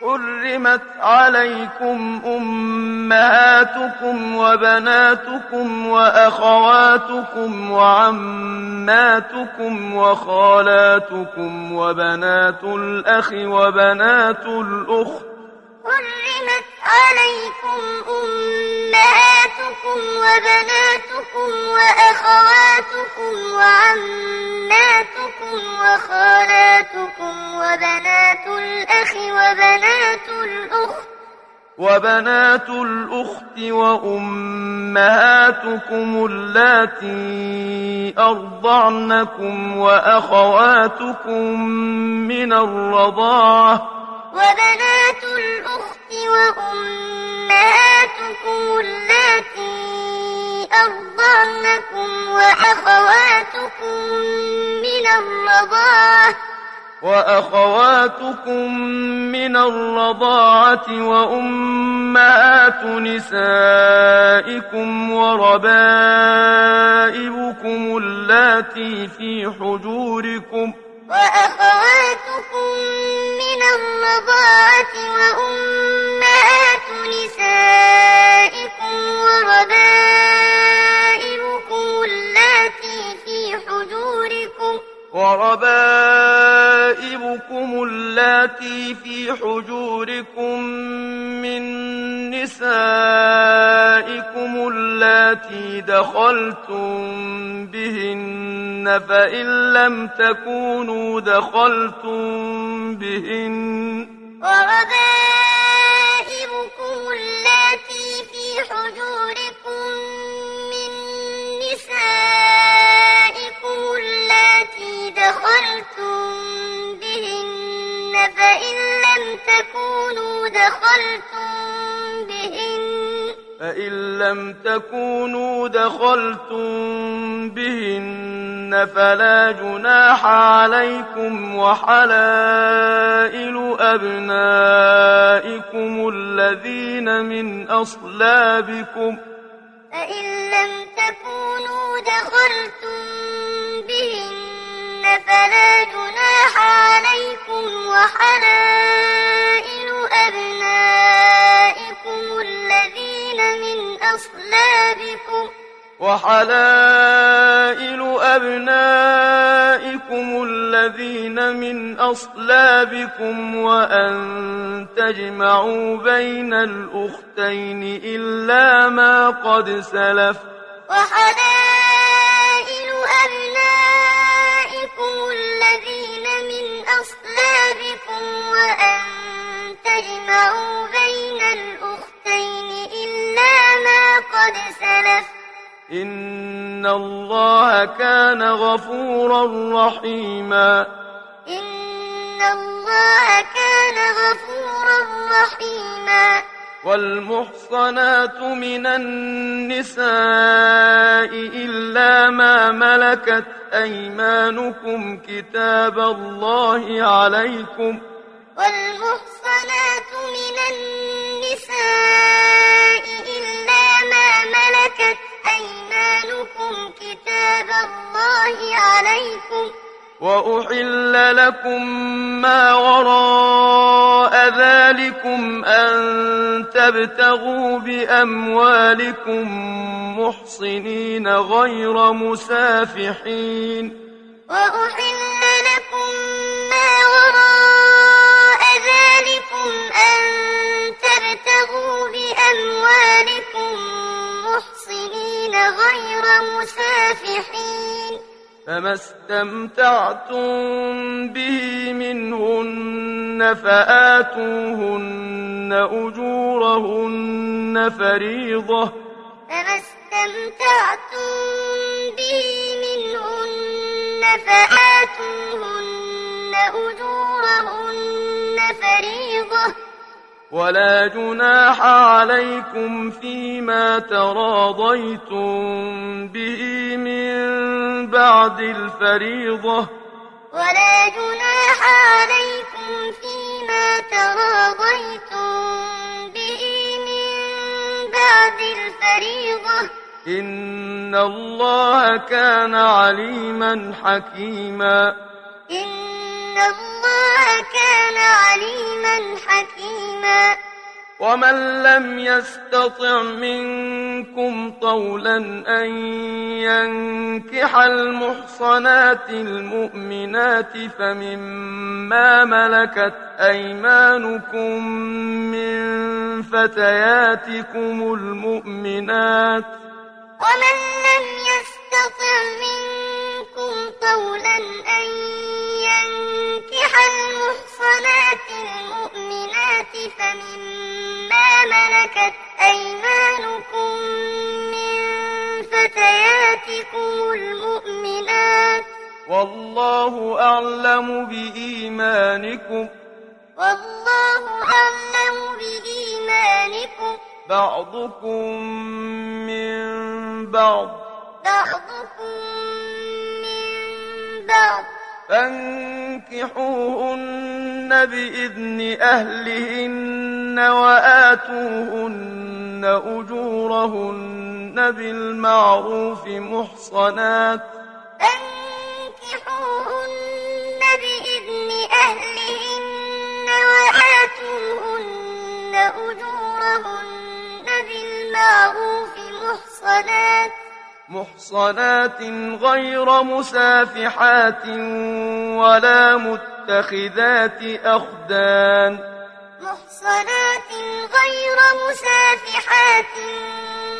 حرمت عليكم أمهاتكم وبناتكم وأخواتكم وعماتكم وخالاتكم وبنات الأخ وبنات الأخت. عليكم أمهاتكم وبناتكم وأخواتكم وعماتكم وخالاتكم وبنات الأخ وبنات الأخت وبنات الأخت وأمهاتكم اللاتي أرضعنكم وأخواتكم من الرضاعة. وبنات وأمهاتكم اللاتي أرضعنكم وأخواتكم من الرضاعة وأخواتكم من الرضاعة وأمهات نسائكم وربائبكم اللاتي في حجوركم وأخواتكم من الرضاعة وأمهات نسائكم وربائبكم اللاتي في حجوركم وربائبكم اللاتي في حجوركم من نسائكم اللاتي دخلتم بهن فإن لم تكونوا دخلتم بهن. وربائبكم اللاتي في حجوركم من نسائكم اللاتي دخلتم تكونوا دخلتم بهن. فإن لم تكونوا دخلتم بهن فلا جناح عليكم وحلائل أبنائكم الذين من أصلابكم. فإن لم تكونوا دخلتم بهن فلا جناح عليكم وحلائل أبنائكم الذين من أصلابكم وأن تجمعوا بين الأختين إلا ما قد سلف وحلائل أبنائكم الذين إن الله كان غفورا رحيما إن الله كان غفورا رحيما والمحصنات من النساء إلا ما ملكت أيمانكم كتاب الله عليكم والمحصنات من النساء إلا ما ملكت أيمانكم كتاب الله عليكم وأحل لكم ما وراء ذلكم أن تبتغوا بأموالكم محصنين غير مسافحين. وأحل فما استمتعتم به منهن فآتوهن أجورهن فريضة فما استمتعتم به منهن فآتوهن أجورهن فريضة ولا جناح عليكم فيما تراضيتم به من بعد الفريضة. ولا جناح عليكم فيما تراضيتم به من بعد الفريضة. إن الله كان عليما حكيما. إن الله كان عليما حكيما. ومن لم يستطع منكم طولا أن ينكح المحصنات المؤمنات فمما ملكت أيمانكم من فتياتكم المؤمنات. ومن لم يستطع منكم طولا أن فمما ملكت أيمانكم من فتياتكم المؤمنات والله أعلم بإيمانكم والله أعلم بإيمانكم بعضكم من بعض بعضكم من بعض فانكحوهن بإذن أهلهن وآتوهن أجورهن بالمعروف محصنات. فانكحوهن بإذن أهلهن وآتوهن أجورهن بالمعروف محصنات. محصنات غير مسافحات ولا متخذات أخدان محصنات غير مسافحات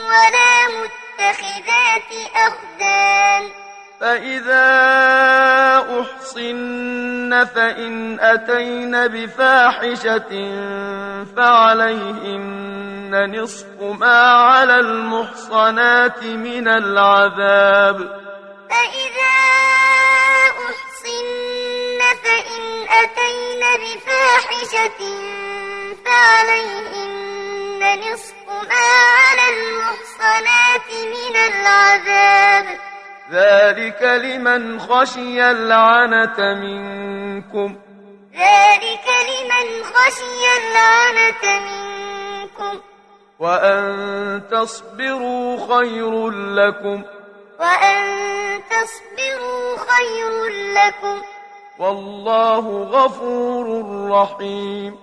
ولا متخذات أخدان فإذا أحصن فإن أتين بفاحشة فعليهن نصف ما على المحصنات من العذاب. فإذا أحصن فإن أتين بفاحشة فعليهن نصف ما على المحصنات من العذاب. ذلك لمن خشي العنة منكم. ذلك لمن خشي العنة منكم. وأن تصبروا خير لكم. وأن تصبروا خير لكم. والله غفور رحيم.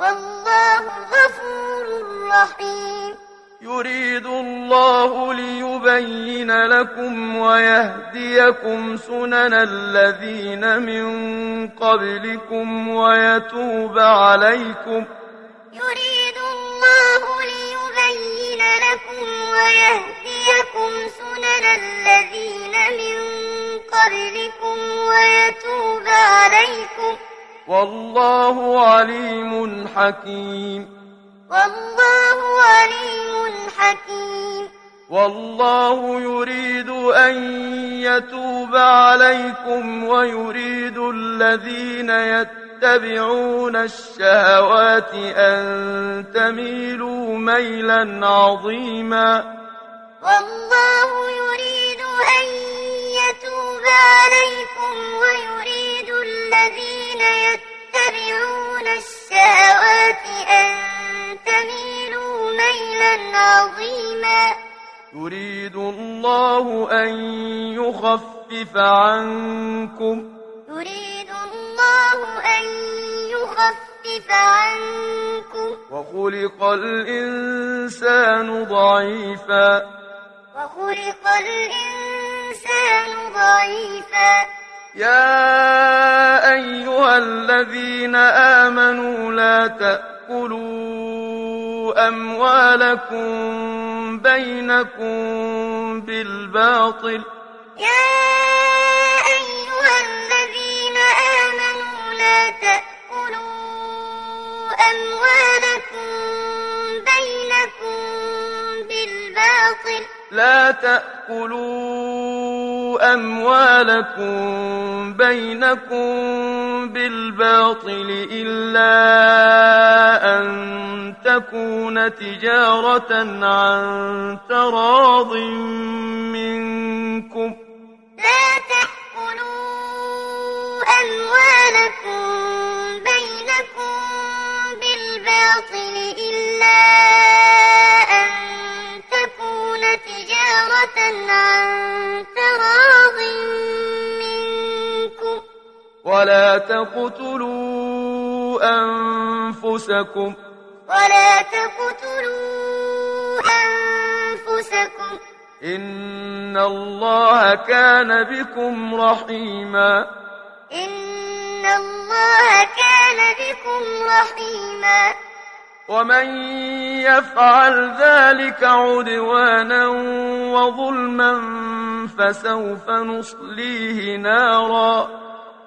والله غفور رحيم. يريد الله ليبين لكم ويهديكم سنن الذين من قبلكم ويتوب عليكم. يريد الله ليبين لكم ويهديكم سنن الذين من قبلكم ويتوب عليكم. والله عليم حكيم. والله عليم حكيم. والله يريد أن يتوب عليكم ويريد الذين يتبعون الشهوات أن تميلوا ميلا عظيما. والله يريد أن يتوب عليكم ويريد الذين ميلا عظيما. يريد الله أن يخفف عنكم. يريد الله أن يخفف عنكم. وخلق الإنسان ضعيفا. وخلق الإنسان ضعيفا. يا أيها الذين آمنوا لا تأكلوا أموالكم بينكم بالباطل. يا أيها الذين آمنوا لا تأكلوا أموالكم بينكم بالباطل. لا تأكلوا أموالكم بينكم بالباطل إلا أن تكون تجارة عن تراض منكم. لا تأكلوا أموالكم بينكم بالباطل إلا أن تكون تجارة عن ولا تقتلوا أنفسكم. ولا تقتلوا أنفسكم. إن الله كان بكم رحيما. إن الله كان بكم رحيما. ومن يفعل ذلك عدوانا وظلما فسوف نصليه نارا.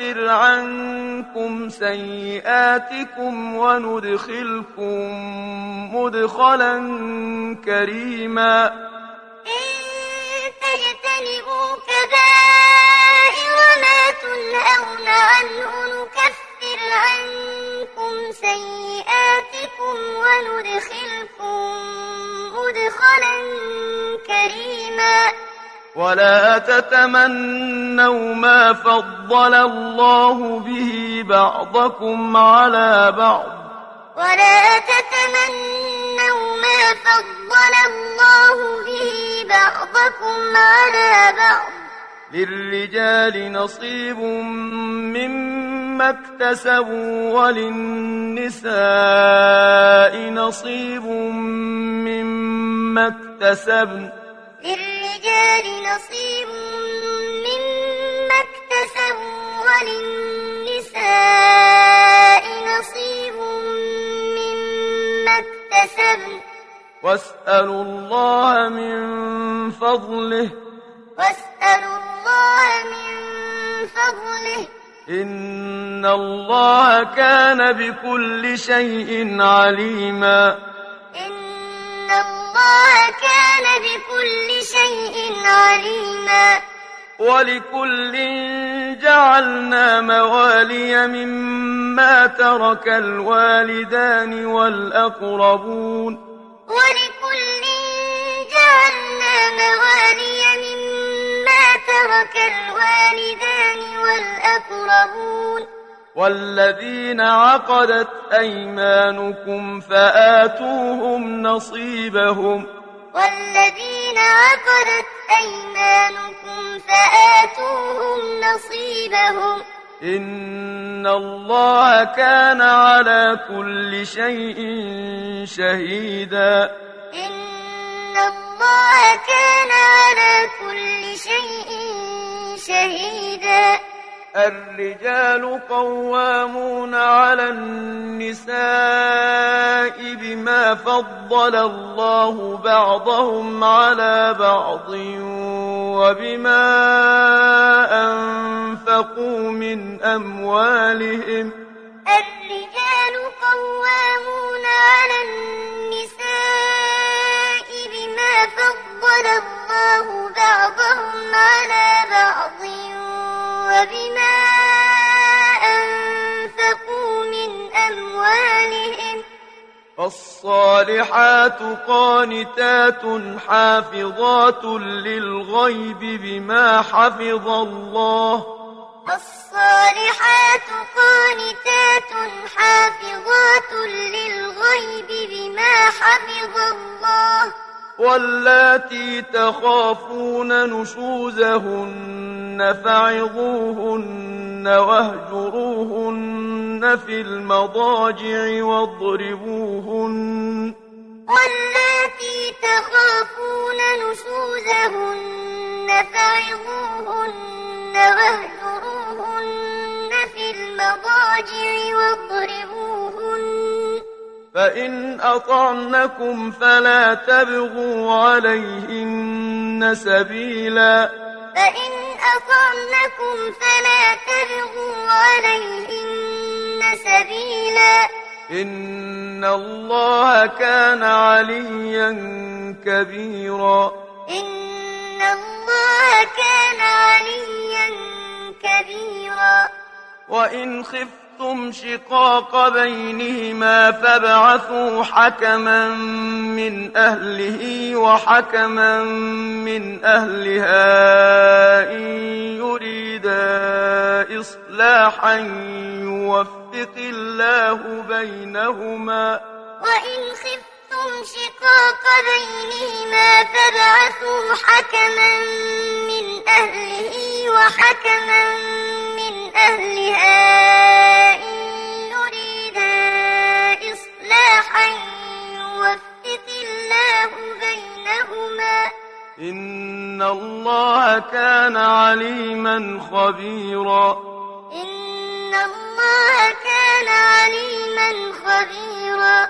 عنكم سيئاتكم وندخلكم مدخلا كريما. إن تجتنبوا كبائر ما تنهون عنه نكفر عنكم سيئاتكم وندخلكم مدخلا كريما. ولا تتمنوا ما فضل الله به بعضكم على بعض. ولا تتمنوا ما فضل الله به بعضكم على بعض. للرجال نصيب مما اكتسبوا وللنساء نصيب مما اكتسبن. نصيب مما اكتسبوا وللنساء نصيب مما اكتسبن. واسألوا الله من فضله. واسألوا الله من فضله. إن الله كان بكل شيء عليما. إن الله كان بكل ولكل جعلنا موالي مما ترك الوالدان والأقربون. ولكل جعلنا موالي مما ترك الوالدان والأقربون. والذين عقدت أيمانكم فآتوهم نصيبهم. والذين عقدت أيمانكم فآتوهم نصيبهم. إن الله كان على كل شيء شهيدا. إن الله كان على كل شيء شهيدا. الرجال قوامون على النساء بما فضل الله بعضهم على بعض وبما أنفقوا من أموالهم. الرجال قوامون على النساء بما فضل الله بعضهم على بعض وبما أنفقوا من أموالهم. فالصالحات قانتات حافظات للغيب بما حفظ الله. الصالحات قانتات حافظات للغيب بما حفظ الله. واللاتي تخافون نشوزهن فعظوهن واهجروهن في المضاجع واضربوهن. واللاتي تخافون نشوزهن فعظوهن واهجروهن في المضاجع واضربوهن. فإن أطعنكم فلا تبغوا عليهن سبيلا. فإن أطعنكم فلا تبغوا عليهن سبيلا إن الله كان عليا كبيرا إن الله كان عليا كبيرا وإن خفتم خفتم شقاق بينهما فابعثوا حكما من أهله وحكما من أهلها إن يريدا إصلاحا يوفق الله بينهما وإن خفتم شقاق بينهما فابعثوا حكما من أهله وحكما من أهلها إن الله كان عليما خبيرا إن الله كان عليما خبيرا